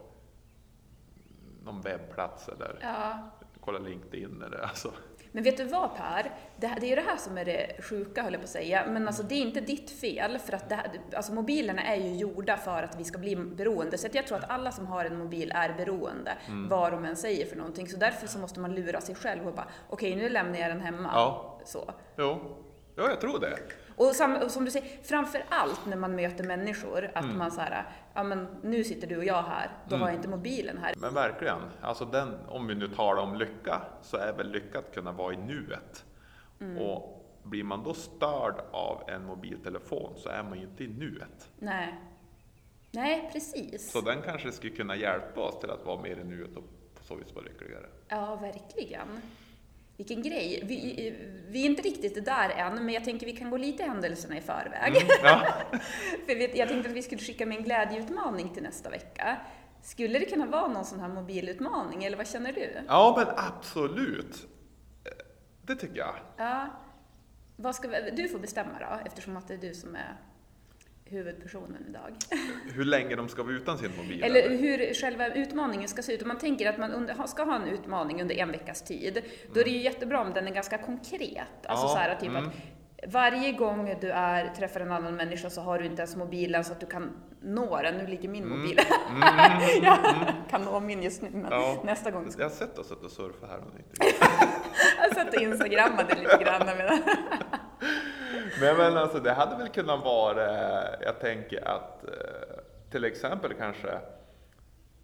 någon webbplats eller Ja. kollar LinkedIn eller alltså. Men vet du vad Per? Det, det är ju det här som är det sjuka höll jag på att säga. Men alltså det är inte ditt fel för att det alltså mobilerna är ju gjorda för att vi ska bli beroende. Så jag tror att alla som har en mobil är beroende, Mm. vad de än säger för någonting. Så därför så måste man lura sig själv och bara, okej nu lämnar jag den hemma. Ja. Så. Jo, ja, jag tror det. Och, sam, och som du säger, framför allt när man möter människor, att Mm. man så här, ja men nu sitter du och jag här, då har jag inte mobilen här. Men verkligen, alltså den, om vi nu talar om lycka, så är väl lycka att kunna vara i nuet. Och blir man då störd av en mobiltelefon så är man ju inte i nuet. Nej. Nej, precis. Så den kanske skulle kunna hjälpa oss till att vara mer i nuet och på så vis vara lyckligare. Ja, verkligen. Vilken grej. Vi, vi är inte riktigt där än, men jag tänker vi kan gå lite händelserna i förväg. Ja, För jag tänkte att vi skulle skicka med en glädjeutmaning till nästa vecka. Skulle det kunna vara någon sån här mobilutmaning, eller vad känner du? ja men absolut. Eh, Det tycker jag. Ja. Vad ska vi, du får bestämma då, eftersom att det är du som är huvudpersonen idag. Hur länge de ska vara utan sin mobil. Eller hur själva utmaningen ska se ut. Om man tänker att man under, ska ha en utmaning under en veckas tid, då är det ju jättebra om den är ganska konkret. Alltså Ja, så här, typ mm. att varje gång du är, träffar en annan människa så har du inte ens mobilen så att du kan nå den. Nu ligger min mobil Jag kan nå min just nu, men Mm. Ja. nästa gång Jag har sett oss att surfa här. Men, inte. jag sätta instagrammade lite grann. Men, men, alltså det hade väl kunnat vara, jag tänker att eh, till exempel kanske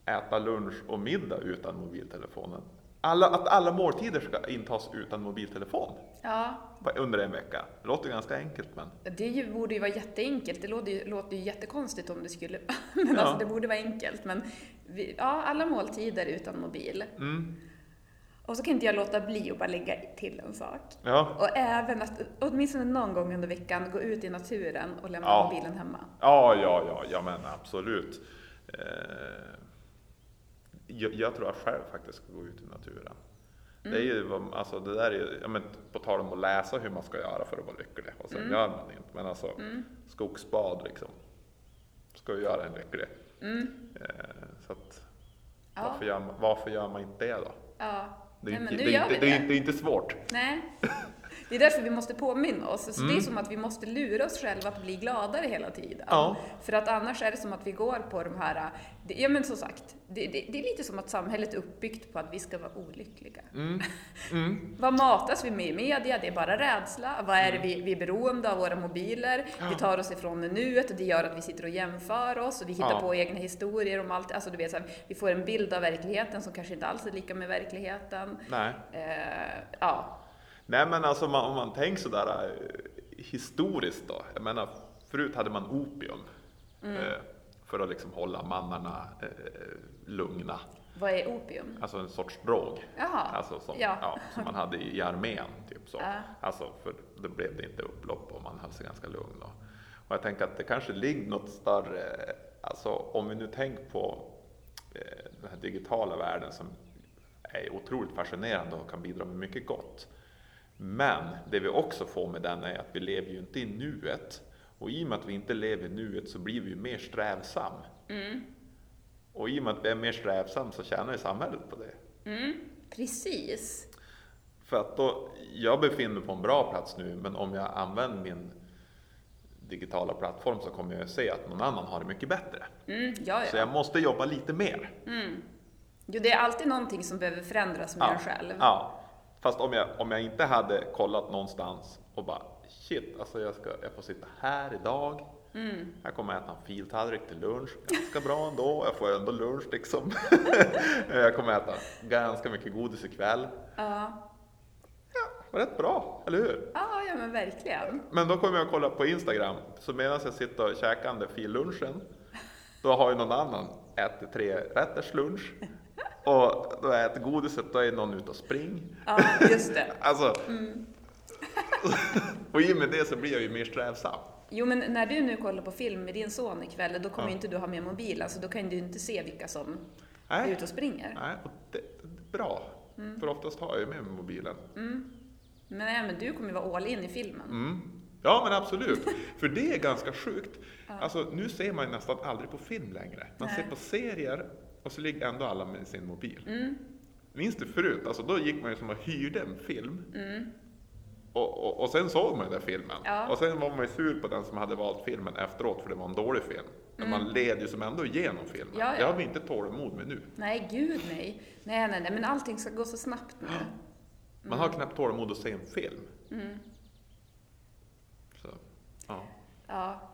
äta lunch och middag utan mobiltelefonen. Alla, att alla måltider ska intas utan mobiltelefon ja, under en vecka. Det låter ganska enkelt men det borde ju vara jätteenkelt. Det låter ju, låter ju jättekonstigt om det skulle... Men Ja. alltså det borde vara enkelt. Men vi, ja, alla måltider utan mobil. mm, Och så kan inte jag låta bli att bara lägga till en sak. ja. Och även att åtminstone någon gång under veckan gå ut i naturen och lämna Ja. mobilen hemma. Ja, ja, ja, ja men absolut. Eh, jag, jag tror jag själv faktiskt ska gå ut i naturen. Det är ju, vad- alltså det där är ju, ja, men på tal om att läsa hur man ska göra för att vara lycklig och sen gör man inte. Men alltså skogsbad liksom, ska ju göra en lycklig. Eh, så att, Ja. varför, gör man, varför gör man inte det då? Ja. Det är, Nej, inte, det, är gör inte, det, är inte, det är inte svårt. Nej. Det är därför vi måste påminna oss. Så Mm. det är som att vi måste lura oss själva att bli gladare hela tiden. Ja. För att annars är det som att vi går på de här... det- Ja men som sagt, det, det, det är lite som att samhället är uppbyggt på att vi ska vara olyckliga. Mm. Mm. Vad matas vi med i media? Det är bara rädsla. Vad är det vi, vi är beroende av våra mobiler? Vi tar oss ifrån nuet och det gör att vi sitter och jämför oss och vi hittar Ja. på egna historier om allt. Alltså du vet, så här, vi får en bild av verkligheten som kanske inte alls är lika med verkligheten. Nej. Eh, ja. Nej men alltså man, om man tänker sådär eh, historiskt då. Jag menar förut hade man opium. Eh, för att liksom hålla mannarna eh, lugna. Vad är opium? Alltså en sorts drog. Jaha. Alltså som, Ja. ja. som man hade i armén. Typ så. Ja. Alltså för då blev det inte upplopp och man höll sig ganska lugn. Då. Och jag tänker att det kanske ligger något större, alltså om vi nu tänker på den här digitala världen som är otroligt fascinerande och kan bidra med mycket gott. Men det vi också får med den är att vi lever ju inte i nuet. Och i och med att vi inte lever i nuet så blir vi ju mer strävsam. Och i och med att vi är mer strävsam så tjänar ju samhället på det. Mm, precis. För att då, jag befinner mig på en bra plats nu, men om jag använder min digitala plattform så kommer jag se att någon annan har det mycket bättre. Mm, ja, Så ja. jag måste jobba lite mer. Jo, det är alltid någonting som behöver förändras med en själv. Ja. Fast om jag, om jag inte hade kollat någonstans och bara shit, alltså jag, ska, jag får sitta här idag Jag kommer äta en filtallrik till lunch, ganska bra ändå. Jag får ändå lunch liksom. jag kommer äta ganska mycket godis ikväll. Ja. Ja, rätt bra, eller hur? Ja, ja men verkligen. Men då kommer jag kolla på Instagram, så medan jag sitter och käkar den fillunchen, då har ju någon annan ätit tre rätters lunch. Och då jag äter godiset, då är någon ute och spring. Ja, just det. Alltså, och i och med det så blir jag ju mer strävsam. Jo, men när du nu kollar på film med din son ikväll, då kommer Ja. inte du ha med mobilen, så då kan du inte se vilka som är Nej, ute och springer. nej och det, det är bra. För oftast har jag ju med mig mobilen. Men, nej, men du kommer ju vara all in i filmen. Mm. Ja men absolut, för det är ganska sjukt. Alltså nu ser man ju nästan aldrig på film längre. Man Nej. ser på serier och så ligger ändå alla med sin mobil. Mm. Minns du förut? Alltså då gick man ju som och hyrde en film. Mm. Och, och, och sen såg man den där filmen. Ja. Och sen var man ju sur på den som hade valt filmen efteråt för det var en dålig film. Men man led ju som ändå igenom filmen. Mm. Ja, ja. Det har vi inte tålamod med nu. Nej, gud nej. Nej, nej, nej, men allting ska gå så snabbt nu. Man har knappt tålamod att se en film. Mm. Så, ja. Ja.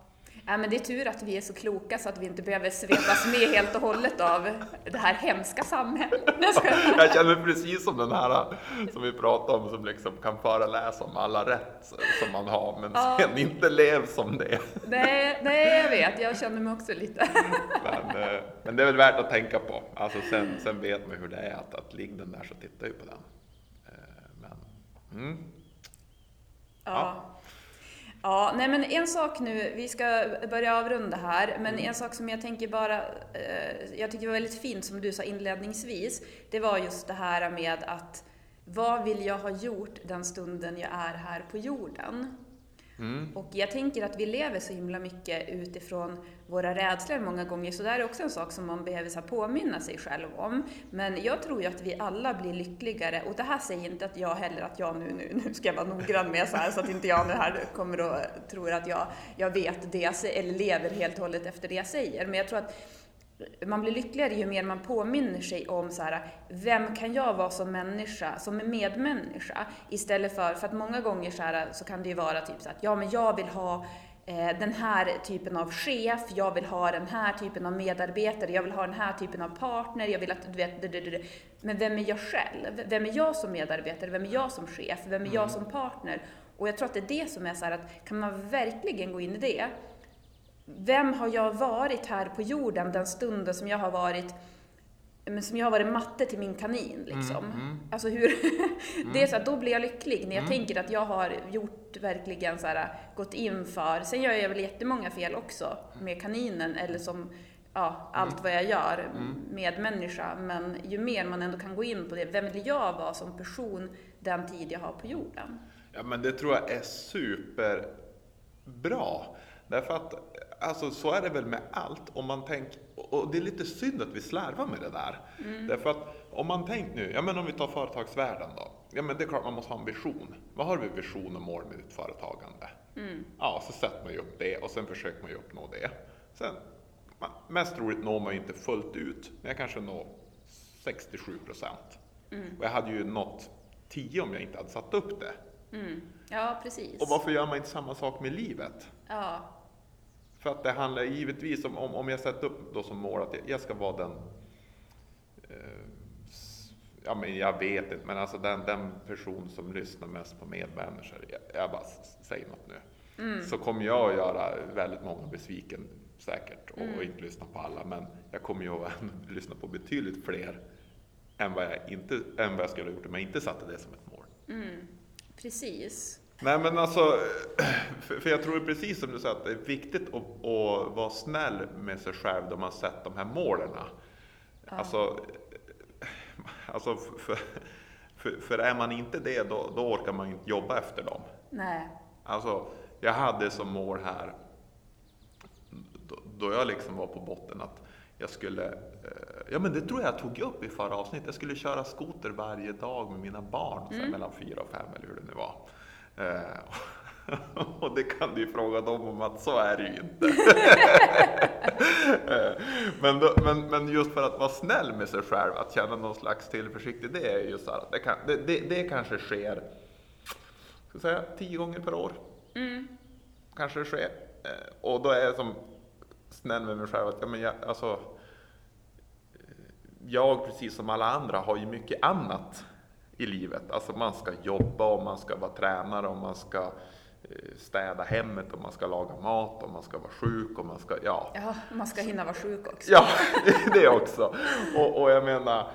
Ja, men det är tur att vi är så kloka så att vi inte behöver svepas med helt och hållet av det här hemska samhället. Jag känner precis som den här som vi pratade om som liksom kan föreläsa om alla rätt som man har men Ja. sen inte lev som det. Nej, nej, jag vet. Jag känner mig också lite... Men, eh, men det är väl värt att tänka på. Alltså sen, sen vet man hur det är att, att ligga den där så tittar jag på den. Eh, Men, mm. Ja. Ja, nej men en sak nu, vi ska börja avrunda här, men en sak som jag tänker bara, eh, jag tycker var väldigt fint som du sa inledningsvis, det var just det här med att vad vill jag ha gjort den stunden jag är här på jorden? Mm. Och jag tänker att vi lever så himla mycket utifrån våra rädslor många gånger, så det här är också en sak som man behöver så påminna sig själv om. Men jag tror ju att vi alla blir lyckligare, och det här säger inte att jag heller, att jag nu, nu, nu ska jag vara noggrann med så här, så att inte jag nu här kommer och tror att jag, jag vet det jag säger, eller lever helt och hållet efter det jag säger. Men jag tror att man blir lyckligare ju mer man påminner sig om så här, vem kan jag vara som människa, som medmänniska? Istället för, för att många gånger så, här, så kan det ju vara typ så att, ja men jag vill ha eh, den här typen av chef, jag vill ha den här typen av medarbetare, jag vill ha den här typen av partner, jag vill att du vet, du, du, du. men vem är jag själv? Vem är jag som medarbetare? Vem är jag som chef? Vem är jag som partner? Och jag tror att det är det som är så här att, kan man verkligen gå in i det, vem har jag varit här på jorden den stunden som jag har varit men som jag har varit matte till min kanin liksom. Alltså hur, det är så att då blir jag lycklig när jag tänker att jag har gjort verkligen så här, gått in för, sen gör jag väl jättemånga fel också med kaninen eller som ja, allt vad jag gör med människa. Men ju mer man ändå kan gå in på det, vem vill jag vara som person den tid jag har på jorden? Ja, men det tror jag är superbra. Därför att, alltså så är det väl med allt. Om man tänker, och det är lite synd att vi slarvar med det där. Därför att om man tänker nu, ja men om vi tar företagsvärlden då. Ja men det är klart man måste ha en vision. Vad har vi vision och mål med ditt företagande? Ja, så sätter man ju upp det och sen försöker man ju uppnå det. Sen, mest troligt når man ju inte fullt ut, men jag kanske når 67 procent. Och jag hade ju nått 10 om jag inte hade satt upp det. Ja, precis. Och varför gör man inte samma sak med livet? Ja, För att det handlar givetvis om, om, om jag sätter upp då som mål att jag, ska vara den, eh, ja men jag vet inte, men alltså den, den person som lyssnar mest på medmänniskor, jag, jag bara säger något nu. Så kommer jag att göra väldigt många besviken säkert och, och inte lyssna på alla, men jag kommer ju att lyssna på betydligt fler än vad jag, inte, än vad jag skulle ha gjort om jag inte satte det som ett mål. precis. Nej men alltså, för, jag tror precis som du sa att det är viktigt att, att vara snäll med sig själv då man sett de här målen. Alltså, alltså för, för, för är man inte det då, då orkar man inte jobba efter dem. Nej. Alltså, jag hade som mål här, då, då jag liksom var på botten, att jag skulle, eh, ja men det tror jag jag tog upp i förra avsnittet, jag skulle köra skoter varje dag med mina barn, här, mellan fyra och fem eller hur det nu var. Eh, och det kan du ju fråga dem om att så är det ju inte. Eh, men, då, men, men just för att vara snäll med sig själv, att känna någon slags tillförsikt, i det är ju så att det, kan, det, det, det kanske sker ska säga, tio gånger per år. Kanske det sker. Eh, och då är jag som snäll med mig själv att ja, men jag, alltså, jag, precis som alla andra, har ju mycket annat i livet. Alltså man ska jobba och man ska vara tränare och man ska eh, städa hemmet och man ska laga mat och man ska vara sjuk och man ska, ja. Ja, man ska hinna vara sjuk också. Ja, det också. Och, och jag menar,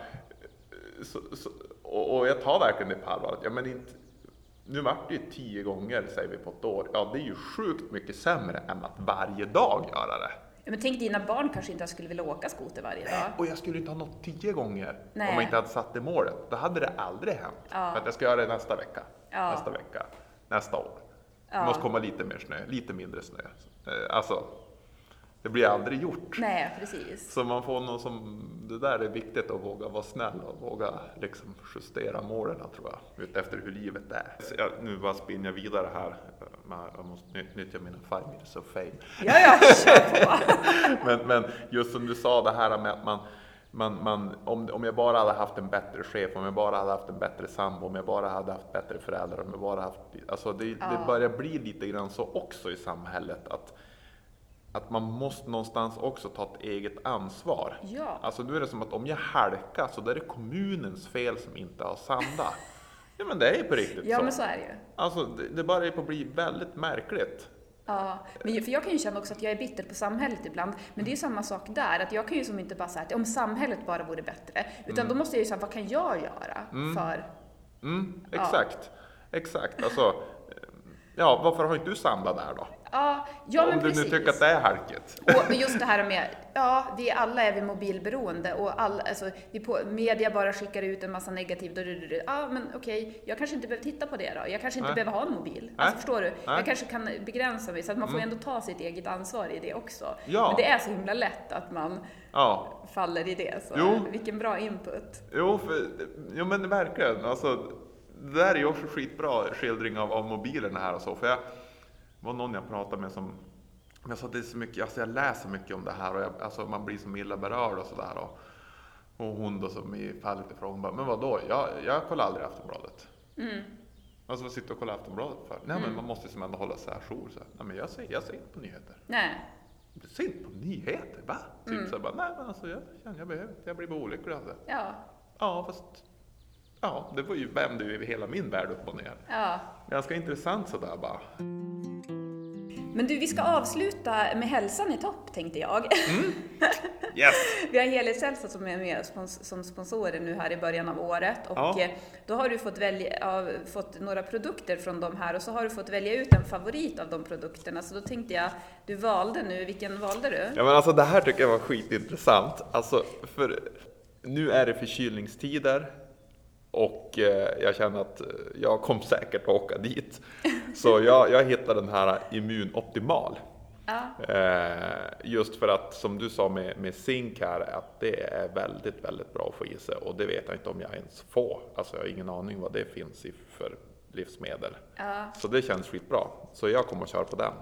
så, så, och, och, jag tar verkligen det på allvar. Ja, men inte, nu vart det ju tio gånger, säger vi på ett år. Ja, det är ju sjukt mycket sämre än att varje dag göra det. Men tänk dina barn kanske inte skulle vilja åka skoter varje dag. Och jag skulle inte ha nått tio gånger Nej. om jag inte hade satt det målet. Då hade det aldrig hänt. Ja. För att jag ska göra det nästa vecka, Ja. nästa vecka, nästa år. Det Ja. måste komma lite mer snö, lite mindre snö. Eh, Alltså, det blir aldrig gjort. Nej, precis. Så man får någon som, det där är viktigt att våga vara snäll och våga liksom justera målen tror jag, utefter hur livet är. Så jag, nu bara spinner jag vidare här, jag måste nyttja mina five minutes of fame. Ja, ja, kör på. men, men just som du sa det här med att man, man, man, om, om jag bara hade haft en bättre chef, om jag bara hade haft en bättre sambo, om jag bara hade haft bättre föräldrar, om jag bara haft, alltså det, det Ja. börjar bli lite grann så också i samhället att, att man måste någonstans också ta ett eget ansvar. Ja. Alltså nu är det som att om jag halkar så då är det kommunens fel som inte har sanda. Ja men det är ju på riktigt Ja, så. men så är det ju. Alltså det, det börjar på att bli väldigt märkligt. Ja, men för jag kan ju känna också att jag är bitter på samhället ibland. Men det är ju samma sak där, att jag kan ju som inte bara säga att om samhället bara vore bättre. Utan då måste jag ju säga, vad kan jag göra för... Mm, exakt, exakt. Alltså, ja, varför har inte du samlat där då? Ja, ja men Om du precis. nu tycker att det är halkigt. Och just det här med, ja, vi alla är vi mobilberoende och alla, alltså, vi på, media bara skickar ut en massa negativt. Ja, men okej, jag kanske inte behöver titta på det då. Jag kanske inte Nej. behöver ha en mobil. Nej. Alltså, förstår du? Nej. Mm. Jag kanske kan begränsa mig, så att man får ändå ta sitt eget ansvar i det också. Ja. Men det är så himla lätt att man Ja, faller i det. Så Jo. vilken bra input. jo, för, jo men verkligen. Alltså, det där är ju också skitbra skildring av, av mobilerna här och så. För jag var någon jag pratade med som jag sa det är så mycket, alltså jag läser mycket om det här och jag, alltså man blir så illa berörd och sådär. Och, och hon då som i fallet ifrån, hon bara, men vadå, jag, jag kollar aldrig Aftonbladet. Mm. Alltså vad sitter du och kollar Aftonbladet för? Nej men man måste som ändå hålla sig ajour. Så här, Nej men jag ser, jag ser inte på nyheter. Nej. Du ser inte på nyheter? Va? Typ Mm. så här, bara, nej men alltså jag känner, jag behöver inte, jag blir bara olycklig av det. Ja. Ja fast, ja det var ju, vände ju hela min värld upp och ner. Ja. Ganska intressant sådär bara. Men du, vi ska avsluta med hälsan i topp, tänkte jag. Yes! Vi har Helhetshälsa som är med som sponsorer nu här i början av året och Ja. eh, då har du fått, välja, ja, fått några produkter från dem här och så har du fått välja ut en favorit av de produkterna. Så då tänkte jag, du valde nu, vilken valde du? Ja men alltså det här tycker jag var skitintressant. Alltså för nu är det förkylningstider och eh, jag känner att eh, jag kommer säkert att åka dit. Så jag, jag hittade den här Immunoptimal. Ja. Eh, just för att som du sa med, med zink här, att det är väldigt, väldigt bra att få i sig och det vet jag inte om jag ens får. Alltså jag har ingen aning vad det finns i för livsmedel. Ja, Så det känns skitbra. Så jag kommer att köra på den.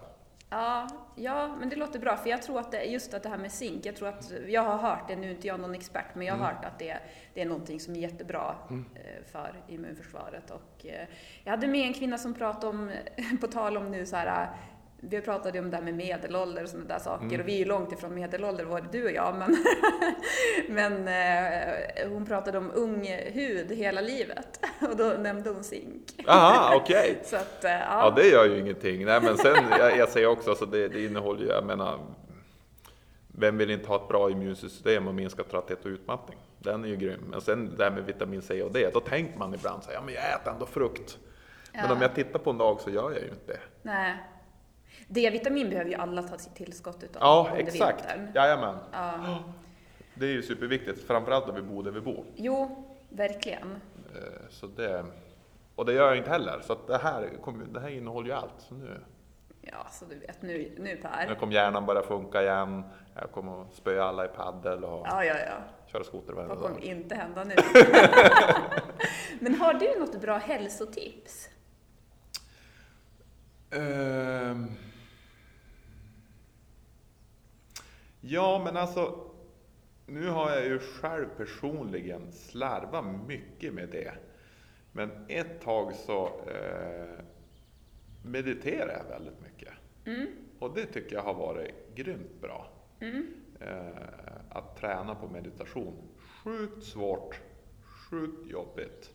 Ja, ja, men det låter bra för jag tror att det, just att det här med zink, jag tror att, jag har hört det, nu är inte jag någon expert, men jag har hört att det, det är någonting som är jättebra eh, för immunförsvaret. Och, eh, jag hade med en kvinna som pratade om, på tal om nu så här, vi pratade ju om det här med medelålder och sådana där saker och vi är ju långt ifrån medelålder, både du och jag, men, men eh, hon pratade om ung hud hela livet och då nämnde hon zink. Aha, okej. Att, eh, Ja, det gör ju ingenting. Nej, men sen, jag, jag säger också, alltså det, det innehåller ju, jag menar, vem vill inte ha ett bra immunsystem och minska trötthet och utmattning? Den är ju grym. Men sen det här med vitamin C och D, då tänker man ibland så här, ja men jag äter ändå frukt. Men Ja. om jag tittar på en dag så gör jag ju inte det. Nej. D-vitamin behöver ju alla ta sitt tillskott utav Ja, under exakt. vintern. Jajamän. Ja. Det är ju superviktigt, framförallt när vi bor där vi bor. Jo, verkligen. Eh, Så det, och det gör jag inte heller. Så att det, här, kommer- det här innehåller ju allt. Så nu, Ja, så du vet, nu, nu nu Per. kommer hjärnan börja funka igen. Jag kommer att spöa alla i paddel och Ja, ja, ja. köra skoter varje Vad dag. kommer inte hända nu? Men har du något bra hälsotips? Ehm. Ja, men alltså. Nu har jag ju själv personligen slarvat mycket med det. Men ett tag så eh, mediterar jag väldigt mycket. Och det tycker jag har varit grymt bra. Mm. Eh, att träna på meditation. Sjukt svårt, sjukt jobbigt.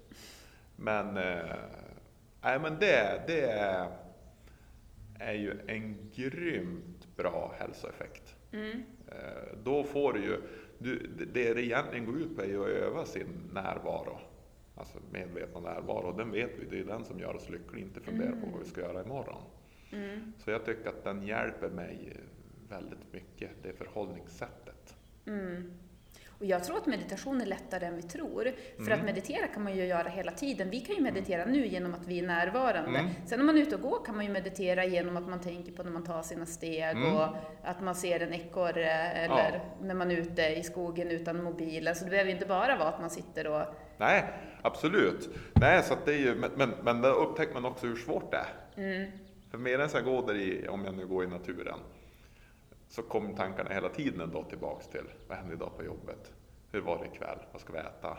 Men, eh, nej, men det, det är, är ju en grymt bra hälsoeffekt. Mm. Eh, då får du ju, du, det det egentligen går ut på är ju att öva sin närvaro. Alltså medvetna närvaro, den vet vi, det är den som gör oss lyckliga, inte fundera på vad vi ska göra imorgon. Mm. Så jag tycker att den hjälper mig väldigt mycket, det förhållningssättet. Mm. Och jag tror att meditation är lättare än vi tror. För Mm. att meditera kan man ju göra hela tiden. Vi kan ju meditera nu genom att vi är närvarande. Mm. Sen om man är ute och går kan man ju meditera genom att man tänker på när man tar sina steg Mm. och att man ser en ekorre eller när man är ute i skogen utan mobilen. Så det behöver ju inte bara vara att man sitter och... Nej, absolut. Nej, så det är ju, men, men, men då upptäcker man också hur svårt det är. Mm. För medan jag går där i, om jag nu går i naturen, så kom tankarna hela tiden ändå tillbaks till, vad hände idag på jobbet? Hur var det ikväll? Vad ska vi äta?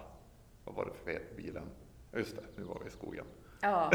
Vad var det för fet på bilen? Just det, nu var vi i skogen. Ja,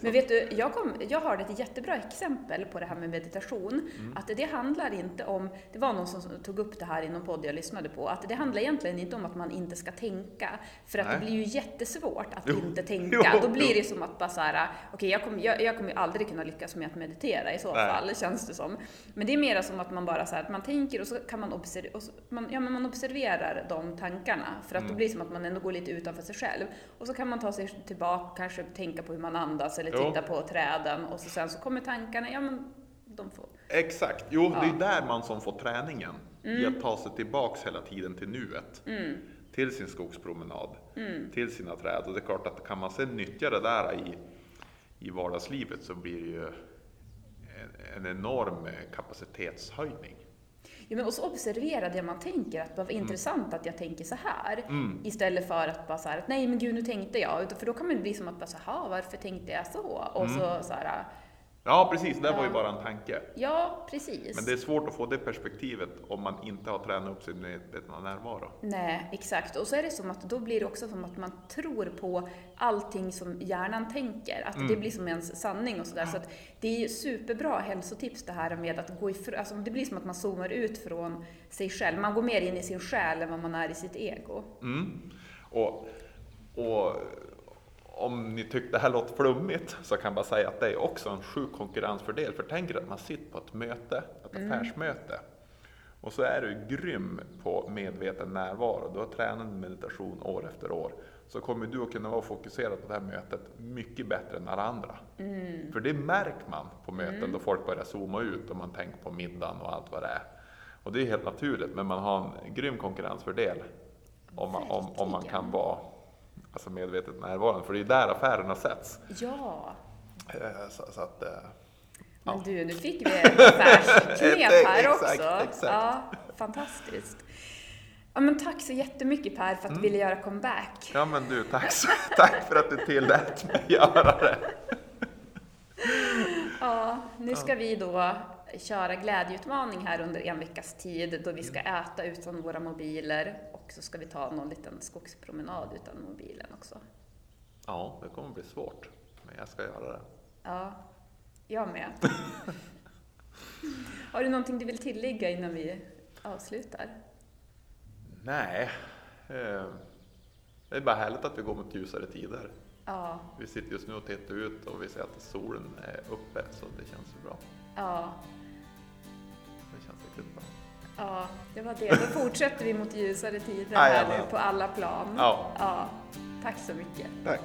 men vet du, jag, kom, jag har ett jättebra exempel på det här med meditation. Mm. Att det handlar inte om, det var någon som tog upp det här i någon podd jag lyssnade på, att det handlar egentligen inte om att man inte ska tänka. För att det Nej. blir ju jättesvårt att Jo, inte tänka. jo, Då blir det som att bara så här, okej jag, kommer, jag, jag kommer aldrig kunna lyckas med att meditera i så Nej. fall, känns det som. Men det är mer som att man bara så här, att man tänker och så kan man, observ, och så, man, ja, men man observerar de tankarna. För att Mm. då blir det som att man ändå går lite utanför sig själv. Och så kan man ta sig tillbaka, kanske tänka på hur man andas eller Jo. titta på träden och så sen så kommer tankarna, ja men de får... Exakt, jo det Ja. är där man som får träningen. I att ta sig tillbaks hela tiden till nuet. Mm, Till sin skogspromenad, mm, till sina träd. Och det är klart att kan man sen nyttja det där i, i vardagslivet så blir det ju en, en enorm kapacitetshöjning. Ja, men och så observera det man tänker, att det var intressant att jag tänker så här. Mm. Istället för att bara så här, att nej men gud nu tänkte jag. För då kan man bli som att bara så här, varför tänkte jag så? Och så, så här, Ja precis, det var ju bara en tanke. ja precis. Men det är svårt att få det perspektivet om man inte har tränat upp sin medvetna närvaro. Nej, exakt. Och så är det som att då blir det också som att man tror på allting som hjärnan tänker. Att det Mm. blir som ens sanning och sådär. Så att det är ju superbra hälsotips det här med att gå ifrån, alltså det blir som att man zoomar ut från sig själv. Man går mer in i sin själ än vad man är i sitt ego. Mm. Och, och om ni tyckte det här låter flummigt så kan jag bara säga att det är också en sjuk konkurrensfördel. För tänk er att man sitter på ett möte, ett affärsmöte. Och så är du grym på medveten närvaro. Du har tränat meditation år efter år. Så kommer du att kunna vara fokuserad på det här mötet mycket bättre än alla andra. För det märker man på möten då folk börjar zooma ut och man tänker på middagen och allt vad det är. Och det är helt naturligt, men man har en grym konkurrensfördel om man, om, om man kan vara alltså medvetet närvarande. För det är där affärerna sätts. Ja, Eh, Så, så att, eh, men Ja. du, nu fick vi ett affärsknep här Exakt, också. exakt. Ja, fantastiskt. Ja, men tack så jättemycket Per för att Mm. du ville göra comeback. ja men du, tack, så, tack för att du tillät mig göra det. Ja, nu ska vi då köra glädjeutmaning här under en veckas tid då vi ska äta utan våra mobiler och så ska vi ta någon liten skogspromenad utan mobilen också. Ja, det kommer bli svårt, men jag ska göra det. Ja, jag med. Har du någonting du vill tillägga innan vi avslutar? Nej, eh, det är bara härligt att vi går mot ljusare tider. Ja, Vi sitter just nu och tittar ut och vi ser att solen är uppe, så det känns ju bra. ja, Det känns riktigt bra. Ja, det var det. Då fortsätter vi mot ljusare tider här nu på alla plan. Ja. ja. Tack så mycket. Tack.